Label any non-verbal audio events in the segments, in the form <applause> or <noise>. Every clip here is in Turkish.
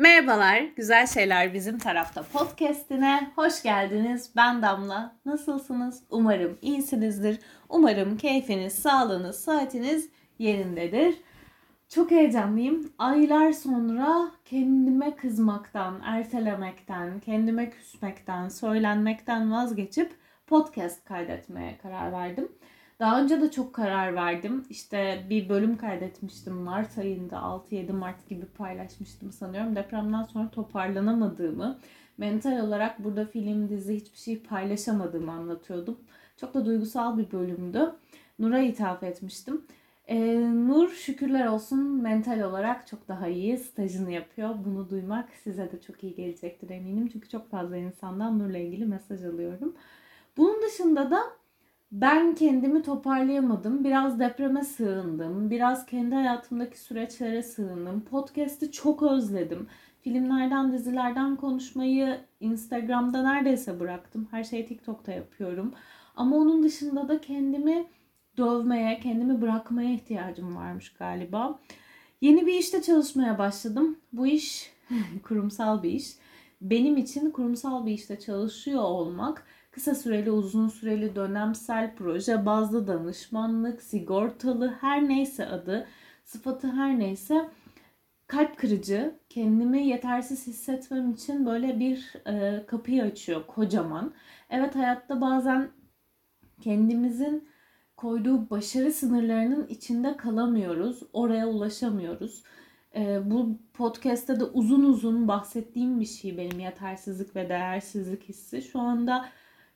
Merhabalar, Güzel Şeyler Bizim Tarafta podcastine hoş geldiniz. Ben Damla. Nasılsınız? Umarım iyisinizdir. Umarım keyfiniz, sağlığınız, saatiniz yerindedir. Çok heyecanlıyım. Aylar sonra kendime kızmaktan, ertelemekten, kendime küsmekten, söylenmekten vazgeçip podcast kaydetmeye karar verdim. Daha önce de çok karar verdim. İşte bir bölüm kaydetmiştim Mart ayında 6-7 Mart gibi paylaşmıştım sanıyorum. Depremden sonra toparlanamadığımı, mental olarak burada film, dizi hiçbir şey paylaşamadığımı anlatıyordum. Çok da duygusal bir bölümdü. Nur'a ithaf etmiştim. Ee, Nur şükürler olsun mental olarak çok daha iyi. Stajını yapıyor. Bunu duymak size de çok iyi gelecektir eminim. Çünkü çok fazla insandan Nur'la ilgili mesaj alıyorum. Bunun dışında da ben kendimi toparlayamadım. Biraz depreme sığındım. Biraz kendi hayatımdaki süreçlere sığındım. Podcast'ı çok özledim. Filmlerden, dizilerden konuşmayı Instagram'da neredeyse bıraktım. Her şeyi TikTok'ta yapıyorum. Ama onun dışında da kendimi dövmeye, kendimi bırakmaya ihtiyacım varmış galiba. Yeni bir işte çalışmaya başladım. Bu iş <laughs> kurumsal bir iş. Benim için kurumsal bir işte çalışıyor olmak kısa süreli, uzun süreli, dönemsel, proje bazlı danışmanlık, sigortalı her neyse adı, sıfatı her neyse kalp kırıcı, kendimi yetersiz hissetmem için böyle bir e, kapıyı açıyor kocaman. Evet hayatta bazen kendimizin koyduğu başarı sınırlarının içinde kalamıyoruz. Oraya ulaşamıyoruz. E, bu podcast'te de uzun uzun bahsettiğim bir şey benim yetersizlik ve değersizlik hissi. Şu anda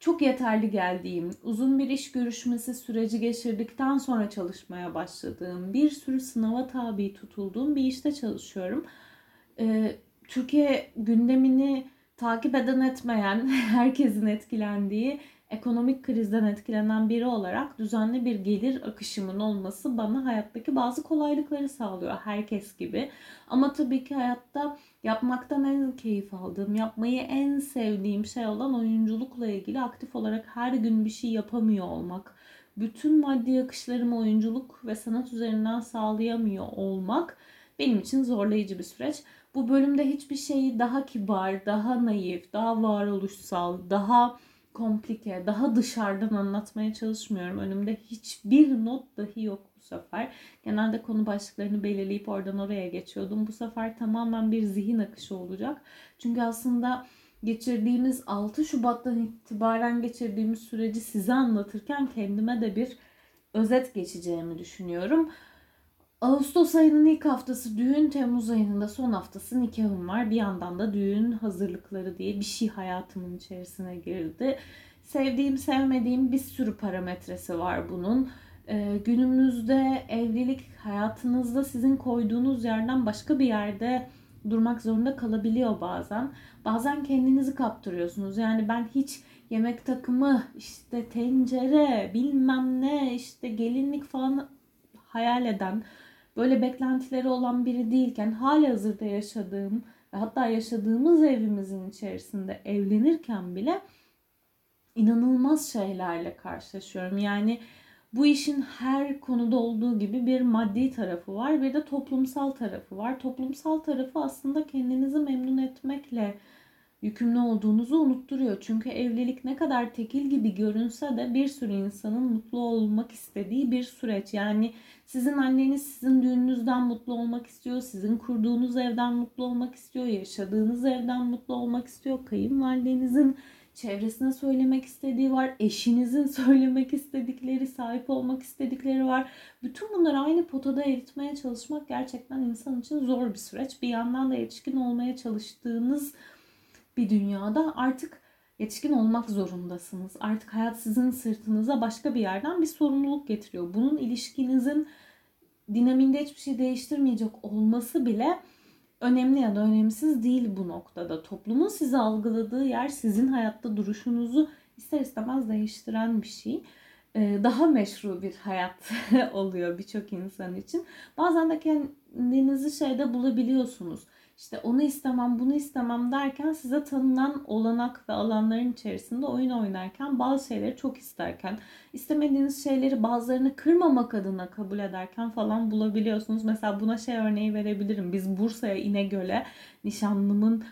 çok yeterli geldiğim, uzun bir iş görüşmesi süreci geçirdikten sonra çalışmaya başladığım, bir sürü sınava tabi tutulduğum bir işte çalışıyorum. Ee, Türkiye gündemini takip eden etmeyen, <laughs> herkesin etkilendiği ekonomik krizden etkilenen biri olarak düzenli bir gelir akışımın olması bana hayattaki bazı kolaylıkları sağlıyor herkes gibi. Ama tabii ki hayatta yapmaktan en keyif aldığım, yapmayı en sevdiğim şey olan oyunculukla ilgili aktif olarak her gün bir şey yapamıyor olmak. Bütün maddi akışlarımı oyunculuk ve sanat üzerinden sağlayamıyor olmak benim için zorlayıcı bir süreç. Bu bölümde hiçbir şeyi daha kibar, daha naif, daha varoluşsal, daha komplike, daha dışarıdan anlatmaya çalışmıyorum. Önümde hiçbir not dahi yok bu sefer. Genelde konu başlıklarını belirleyip oradan oraya geçiyordum. Bu sefer tamamen bir zihin akışı olacak. Çünkü aslında geçirdiğimiz 6 Şubat'tan itibaren geçirdiğimiz süreci size anlatırken kendime de bir özet geçeceğimi düşünüyorum. Ağustos ayının ilk haftası düğün, Temmuz ayının da son haftası nikahım var. Bir yandan da düğün hazırlıkları diye bir şey hayatımın içerisine girdi. Sevdiğim, sevmediğim bir sürü parametresi var bunun. Ee, günümüzde evlilik hayatınızda sizin koyduğunuz yerden başka bir yerde durmak zorunda kalabiliyor bazen. Bazen kendinizi kaptırıyorsunuz. Yani ben hiç yemek takımı, işte tencere, bilmem ne, işte gelinlik falan hayal eden böyle beklentileri olan biri değilken hali hazırda yaşadığım ve hatta yaşadığımız evimizin içerisinde evlenirken bile inanılmaz şeylerle karşılaşıyorum. Yani bu işin her konuda olduğu gibi bir maddi tarafı var bir de toplumsal tarafı var. Toplumsal tarafı aslında kendinizi memnun etmekle yükümlü olduğunuzu unutturuyor. Çünkü evlilik ne kadar tekil gibi görünse de bir sürü insanın mutlu olmak istediği bir süreç. Yani sizin anneniz sizin düğününüzden mutlu olmak istiyor, sizin kurduğunuz evden mutlu olmak istiyor, yaşadığınız evden mutlu olmak istiyor, kayınvalidenizin çevresine söylemek istediği var, eşinizin <laughs> söylemek istedikleri, sahip olmak istedikleri var. Bütün bunları aynı potada eritmeye çalışmak gerçekten insan için zor bir süreç. Bir yandan da yetişkin olmaya çalıştığınız bir dünyada artık yetişkin olmak zorundasınız. Artık hayat sizin sırtınıza başka bir yerden bir sorumluluk getiriyor. Bunun ilişkinizin dinaminde hiçbir şey değiştirmeyecek olması bile önemli ya da önemsiz değil bu noktada. Toplumun sizi algıladığı yer sizin hayatta duruşunuzu ister istemez değiştiren bir şey. Ee, daha meşru bir hayat <laughs> oluyor birçok insan için. Bazen de kendinizi şeyde bulabiliyorsunuz işte onu istemem bunu istemem derken size tanınan olanak ve alanların içerisinde oyun oynarken bazı şeyleri çok isterken istemediğiniz şeyleri bazılarını kırmamak adına kabul ederken falan bulabiliyorsunuz. Mesela buna şey örneği verebilirim. Biz Bursa'ya İnegöl'e nişanlımın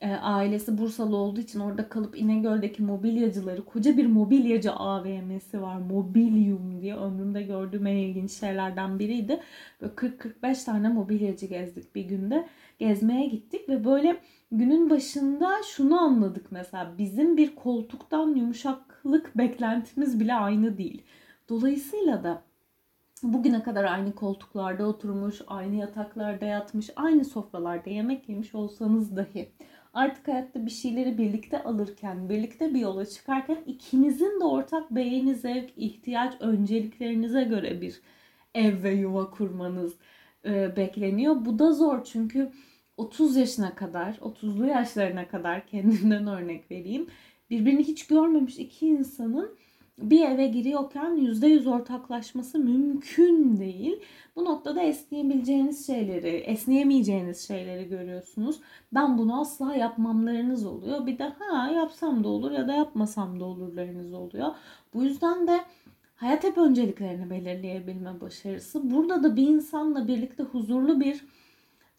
e, ailesi Bursalı olduğu için orada kalıp İnegöl'deki mobilyacıları koca bir mobilyacı AVM'si var. Mobilyum diye ömrümde gördüğüm en ilginç şeylerden biriydi. Böyle 40-45 tane mobilyacı gezdik bir günde. Gezmeye gittik ve böyle günün başında şunu anladık mesela bizim bir koltuktan yumuşaklık beklentimiz bile aynı değil. Dolayısıyla da bugüne kadar aynı koltuklarda oturmuş, aynı yataklarda yatmış, aynı sofralarda yemek yemiş olsanız dahi artık hayatta bir şeyleri birlikte alırken, birlikte bir yola çıkarken ikinizin de ortak beğeni, zevk, ihtiyaç, önceliklerinize göre bir ev ve yuva kurmanız e, bekleniyor. Bu da zor çünkü 30 yaşına kadar, 30'lu yaşlarına kadar <laughs> kendimden örnek vereyim. Birbirini hiç görmemiş iki insanın bir eve giriyorken %100 ortaklaşması mümkün değil. Bu noktada esneyebileceğiniz şeyleri, esneyemeyeceğiniz şeyleri görüyorsunuz. Ben bunu asla yapmamlarınız oluyor. Bir de ha yapsam da olur ya da yapmasam da olurlarınız oluyor. Bu yüzden de hayat hep önceliklerini belirleyebilme başarısı. Burada da bir insanla birlikte huzurlu bir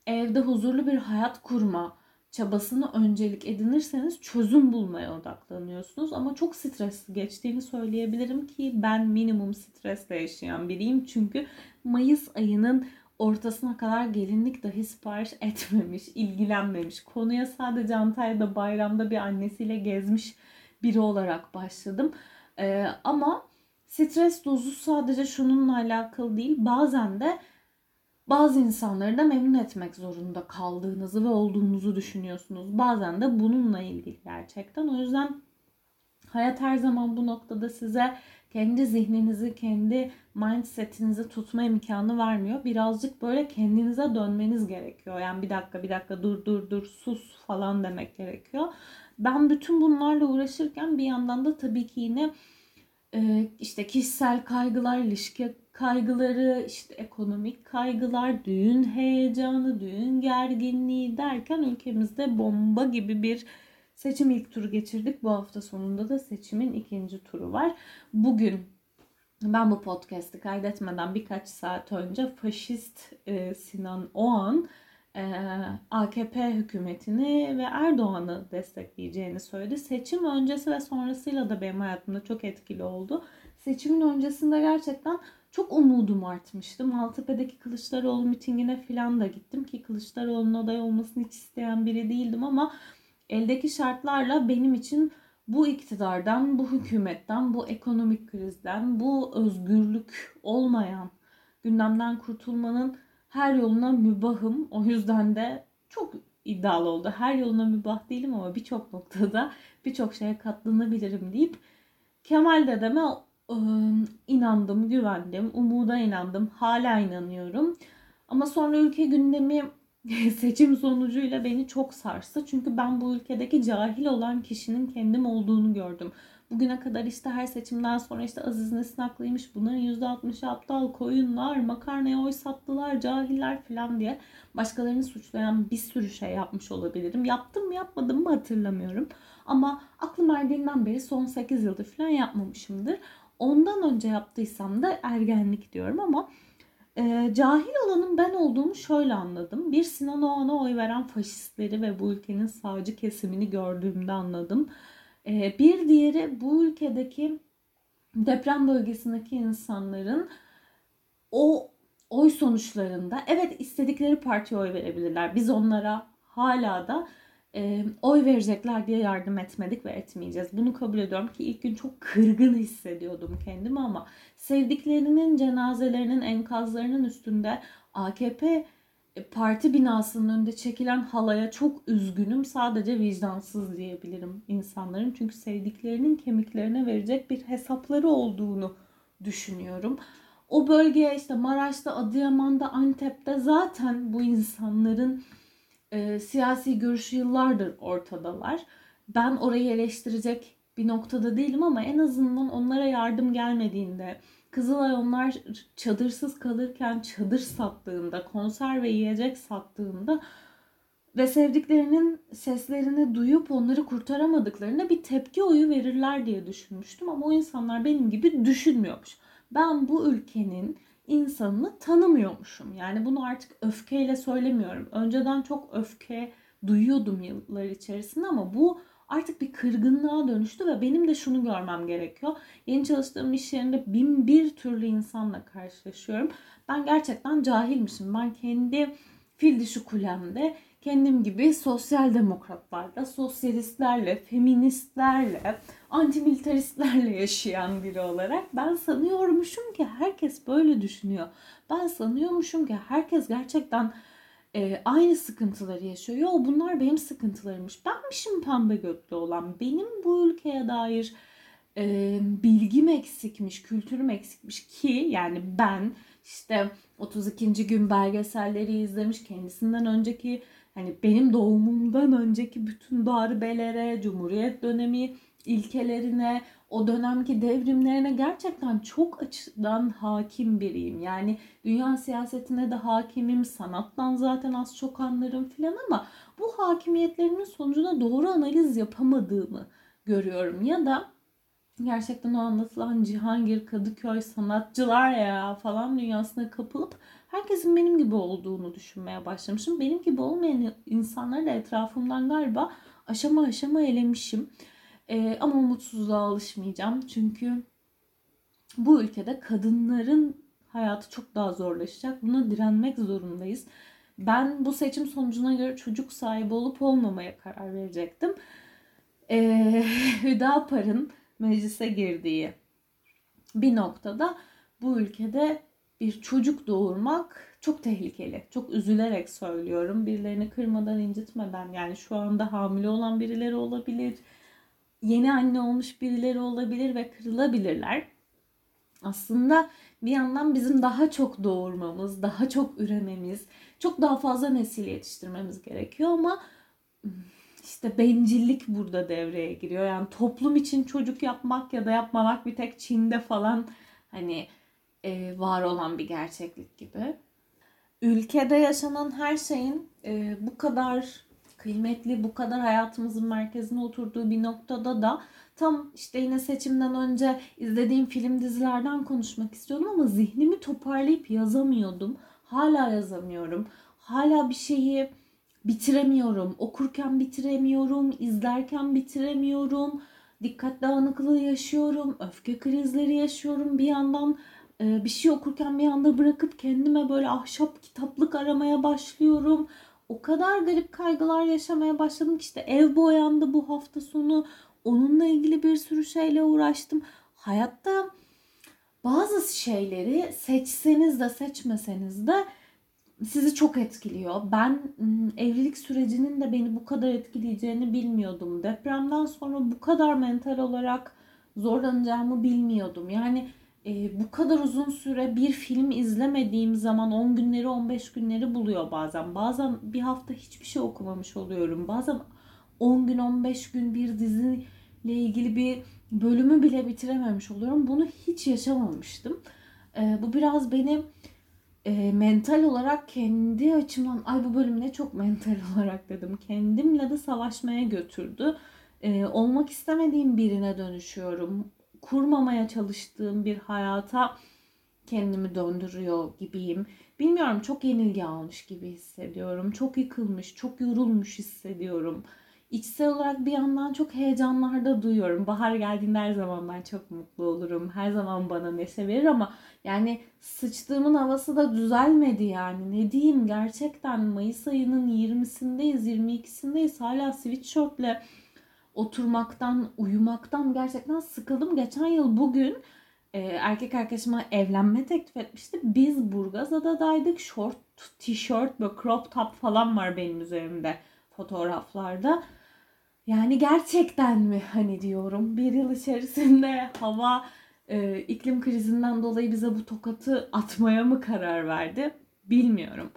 evde huzurlu bir hayat kurma çabasını öncelik edinirseniz çözüm bulmaya odaklanıyorsunuz. Ama çok stresli geçtiğini söyleyebilirim ki ben minimum stresle yaşayan biriyim. Çünkü Mayıs ayının ortasına kadar gelinlik dahi sipariş <laughs> etmemiş, ilgilenmemiş. Konuya sadece Antalya'da bayramda bir annesiyle gezmiş biri olarak başladım. Ee, ama stres dozu sadece şununla alakalı değil. Bazen de bazı insanları da memnun etmek zorunda kaldığınızı ve olduğunuzu düşünüyorsunuz. Bazen de bununla ilgili gerçekten. O yüzden hayat her zaman bu noktada size kendi zihninizi, kendi mindsetinizi tutma imkanı vermiyor. Birazcık böyle kendinize dönmeniz gerekiyor. Yani bir dakika bir dakika dur dur dur sus falan demek gerekiyor. Ben bütün bunlarla uğraşırken bir yandan da tabii ki yine işte kişisel kaygılar, ilişki kaygıları, işte ekonomik kaygılar, düğün heyecanı, düğün gerginliği derken ülkemizde bomba gibi bir seçim ilk turu geçirdik. Bu hafta sonunda da seçimin ikinci turu var. Bugün ben bu podcast'i kaydetmeden birkaç saat önce faşist e, Sinan Oğan AKP hükümetini ve Erdoğan'ı destekleyeceğini söyledi. Seçim öncesi ve sonrasıyla da benim hayatımda çok etkili oldu. Seçimin öncesinde gerçekten çok umudum artmıştı. Maltepe'deki Kılıçdaroğlu mitingine falan da gittim ki Kılıçdaroğlu'nun aday olmasını hiç isteyen biri değildim ama eldeki şartlarla benim için bu iktidardan, bu hükümetten, bu ekonomik krizden, bu özgürlük olmayan gündemden kurtulmanın her yoluna mübahım. O yüzden de çok iddialı oldu. Her yoluna mübah değilim ama birçok noktada birçok şeye katlanabilirim deyip Kemal dedeme inandım, güvendim, umuda inandım, hala inanıyorum. Ama sonra ülke gündemi <laughs> seçim sonucuyla beni çok sarstı. Çünkü ben bu ülkedeki cahil olan kişinin kendim olduğunu gördüm. Bugüne kadar işte her seçimden sonra işte Aziz Nesin haklıymış. Bunların %60'ı aptal koyunlar, makarnaya oy sattılar, cahiller falan diye başkalarını suçlayan bir sürü şey yapmış olabilirim. Yaptım mı yapmadım mı hatırlamıyorum. Ama aklım erdiğinden beri son 8 yıldır falan yapmamışımdır. Ondan önce yaptıysam da ergenlik diyorum ama e, cahil olanın ben olduğumu şöyle anladım. Bir Sinan Oğan'a oy veren faşistleri ve bu ülkenin sağcı kesimini gördüğümde anladım. E, bir diğeri bu ülkedeki deprem bölgesindeki insanların o oy sonuçlarında evet istedikleri partiye oy verebilirler. Biz onlara hala da e, oy verecekler diye yardım etmedik ve etmeyeceğiz. Bunu kabul ediyorum ki ilk gün çok kırgın hissediyordum kendimi ama sevdiklerinin cenazelerinin enkazlarının üstünde AKP parti binasının önünde çekilen halaya çok üzgünüm. Sadece vicdansız diyebilirim insanların. Çünkü sevdiklerinin kemiklerine verecek bir hesapları olduğunu düşünüyorum. O bölgeye işte Maraş'ta, Adıyaman'da, Antep'te zaten bu insanların e, siyasi görüşü yıllardır ortadalar. Ben orayı eleştirecek bir noktada değilim ama en azından onlara yardım gelmediğinde, Kızılay onlar çadırsız kalırken çadır sattığında, konserve yiyecek sattığında ve sevdiklerinin seslerini duyup onları kurtaramadıklarında bir tepki oyu verirler diye düşünmüştüm ama o insanlar benim gibi düşünmüyormuş. Ben bu ülkenin insanını tanımıyormuşum. Yani bunu artık öfkeyle söylemiyorum. Önceden çok öfke duyuyordum yıllar içerisinde ama bu artık bir kırgınlığa dönüştü ve benim de şunu görmem gerekiyor. Yeni çalıştığım iş yerinde bin bir türlü insanla karşılaşıyorum. Ben gerçekten cahilmişim. Ben kendi fil dişi kulemde kendim gibi sosyal demokratlarla, sosyalistlerle, feministlerle, antimilitaristlerle <laughs> yaşayan biri olarak ben sanıyormuşum ki herkes böyle düşünüyor. Ben sanıyormuşum ki herkes gerçekten e, aynı sıkıntıları yaşıyor. Yo bunlar benim sıkıntılarımmış. Benmişim pembe götlü olan. Benim bu ülkeye dair e, bilgim eksikmiş, kültürüm eksikmiş ki yani ben işte 32. gün belgeselleri izlemiş kendisinden önceki hani benim doğumumdan önceki bütün darbelere, Cumhuriyet dönemi ilkelerine, o dönemki devrimlerine gerçekten çok açıdan hakim biriyim. Yani dünya siyasetine de hakimim, sanattan zaten az çok anlarım filan ama bu hakimiyetlerimin sonucunda doğru analiz yapamadığımı görüyorum. Ya da gerçekten o anlatılan Cihangir, Kadıköy sanatçılar ya falan dünyasına kapılıp herkesin benim gibi olduğunu düşünmeye başlamışım. Benim gibi olmayan insanları da etrafımdan galiba aşama aşama elemişim. Ee, ama umutsuzluğa alışmayacağım. Çünkü bu ülkede kadınların hayatı çok daha zorlaşacak. Buna direnmek zorundayız. Ben bu seçim sonucuna göre çocuk sahibi olup olmamaya karar verecektim. Ee, <laughs> Hüdapar'ın meclise girdiği bir noktada bu ülkede bir çocuk doğurmak çok tehlikeli. Çok üzülerek söylüyorum. Birilerini kırmadan, incitmeden. Yani şu anda hamile olan birileri olabilir. Yeni anne olmuş birileri olabilir ve kırılabilirler. Aslında bir yandan bizim daha çok doğurmamız, daha çok ürememiz, çok daha fazla nesil yetiştirmemiz gerekiyor ama işte bencillik burada devreye giriyor. Yani toplum için çocuk yapmak ya da yapmamak bir tek Çin'de falan hani e, var olan bir gerçeklik gibi. Ülkede yaşanan her şeyin e, bu kadar kıymetli, bu kadar hayatımızın merkezine oturduğu bir noktada da tam işte yine seçimden önce izlediğim film dizilerden konuşmak istiyordum ama zihnimi toparlayıp yazamıyordum. Hala yazamıyorum. Hala bir şeyi bitiremiyorum. Okurken bitiremiyorum, izlerken bitiremiyorum. Dikkat dağınıklığı yaşıyorum, öfke krizleri yaşıyorum. Bir yandan e, bir şey okurken bir anda bırakıp kendime böyle ahşap kitaplık aramaya başlıyorum. O kadar garip kaygılar yaşamaya başladım ki işte ev boyandı bu hafta sonu. Onunla ilgili bir sürü şeyle uğraştım. Hayatta bazı şeyleri seçseniz de seçmeseniz de sizi çok etkiliyor. Ben evlilik sürecinin de beni bu kadar etkileyeceğini bilmiyordum. Depremden sonra bu kadar mental olarak zorlanacağımı bilmiyordum. Yani e, bu kadar uzun süre bir film izlemediğim zaman 10 günleri 15 günleri buluyor bazen. Bazen bir hafta hiçbir şey okumamış oluyorum. Bazen 10 gün 15 gün bir diziyle ilgili bir bölümü bile bitirememiş oluyorum. Bunu hiç yaşamamıştım. E, bu biraz benim e, mental olarak kendi açımdan ay bu bölüm ne çok mental <laughs> olarak dedim. Kendimle de savaşmaya götürdü. E, olmak istemediğim birine dönüşüyorum. Kurmamaya çalıştığım bir hayata kendimi döndürüyor gibiyim. Bilmiyorum çok yenilgi almış gibi hissediyorum. Çok yıkılmış, çok yorulmuş hissediyorum içsel olarak bir yandan çok heyecanlarda duyuyorum. Bahar geldiğinde her zaman ben çok mutlu olurum. Her zaman bana neşe verir ama yani sıçtığımın havası da düzelmedi yani. Ne diyeyim gerçekten Mayıs ayının 20'sindeyiz, 22'sindeyiz. Hala sweatshirtle oturmaktan, uyumaktan gerçekten sıkıldım. Geçen yıl bugün e, erkek arkadaşıma evlenme teklif etmişti. Biz Burgazada'daydık. Short tişört böyle crop top falan var benim üzerimde fotoğraflarda. Yani gerçekten mi hani diyorum bir yıl içerisinde hava e, iklim krizinden dolayı bize bu tokatı atmaya mı karar verdi bilmiyorum.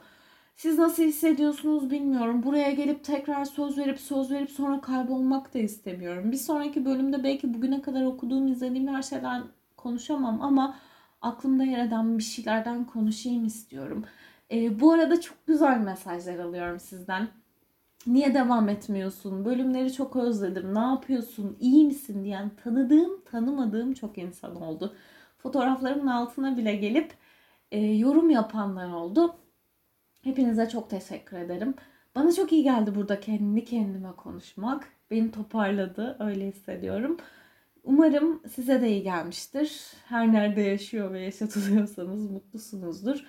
Siz nasıl hissediyorsunuz bilmiyorum. Buraya gelip tekrar söz verip söz verip sonra kaybolmak da istemiyorum. Bir sonraki bölümde belki bugüne kadar okuduğum, izlediğim her şeyden konuşamam ama aklımda yer eden bir şeylerden konuşayım istiyorum. E, bu arada çok güzel mesajlar alıyorum sizden niye devam etmiyorsun? Bölümleri çok özledim. Ne yapıyorsun? İyi misin diyen tanıdığım, tanımadığım çok insan oldu. Fotoğraflarımın altına bile gelip e, yorum yapanlar oldu. Hepinize çok teşekkür ederim. Bana çok iyi geldi burada kendi kendime konuşmak. Beni toparladı, öyle hissediyorum. Umarım size de iyi gelmiştir. Her nerede yaşıyor ve yaşatılıyorsanız mutlusunuzdur.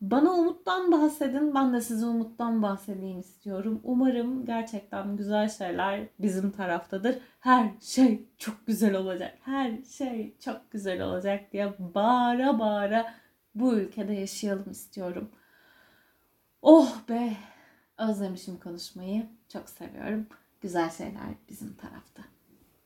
Bana umuttan bahsedin. Ben de size umuttan bahsedeyim istiyorum. Umarım gerçekten güzel şeyler bizim taraftadır. Her şey çok güzel olacak. Her şey çok güzel olacak diye bağıra bağıra bu ülkede yaşayalım istiyorum. Oh be! Özlemişim konuşmayı. Çok seviyorum. Güzel şeyler bizim tarafta.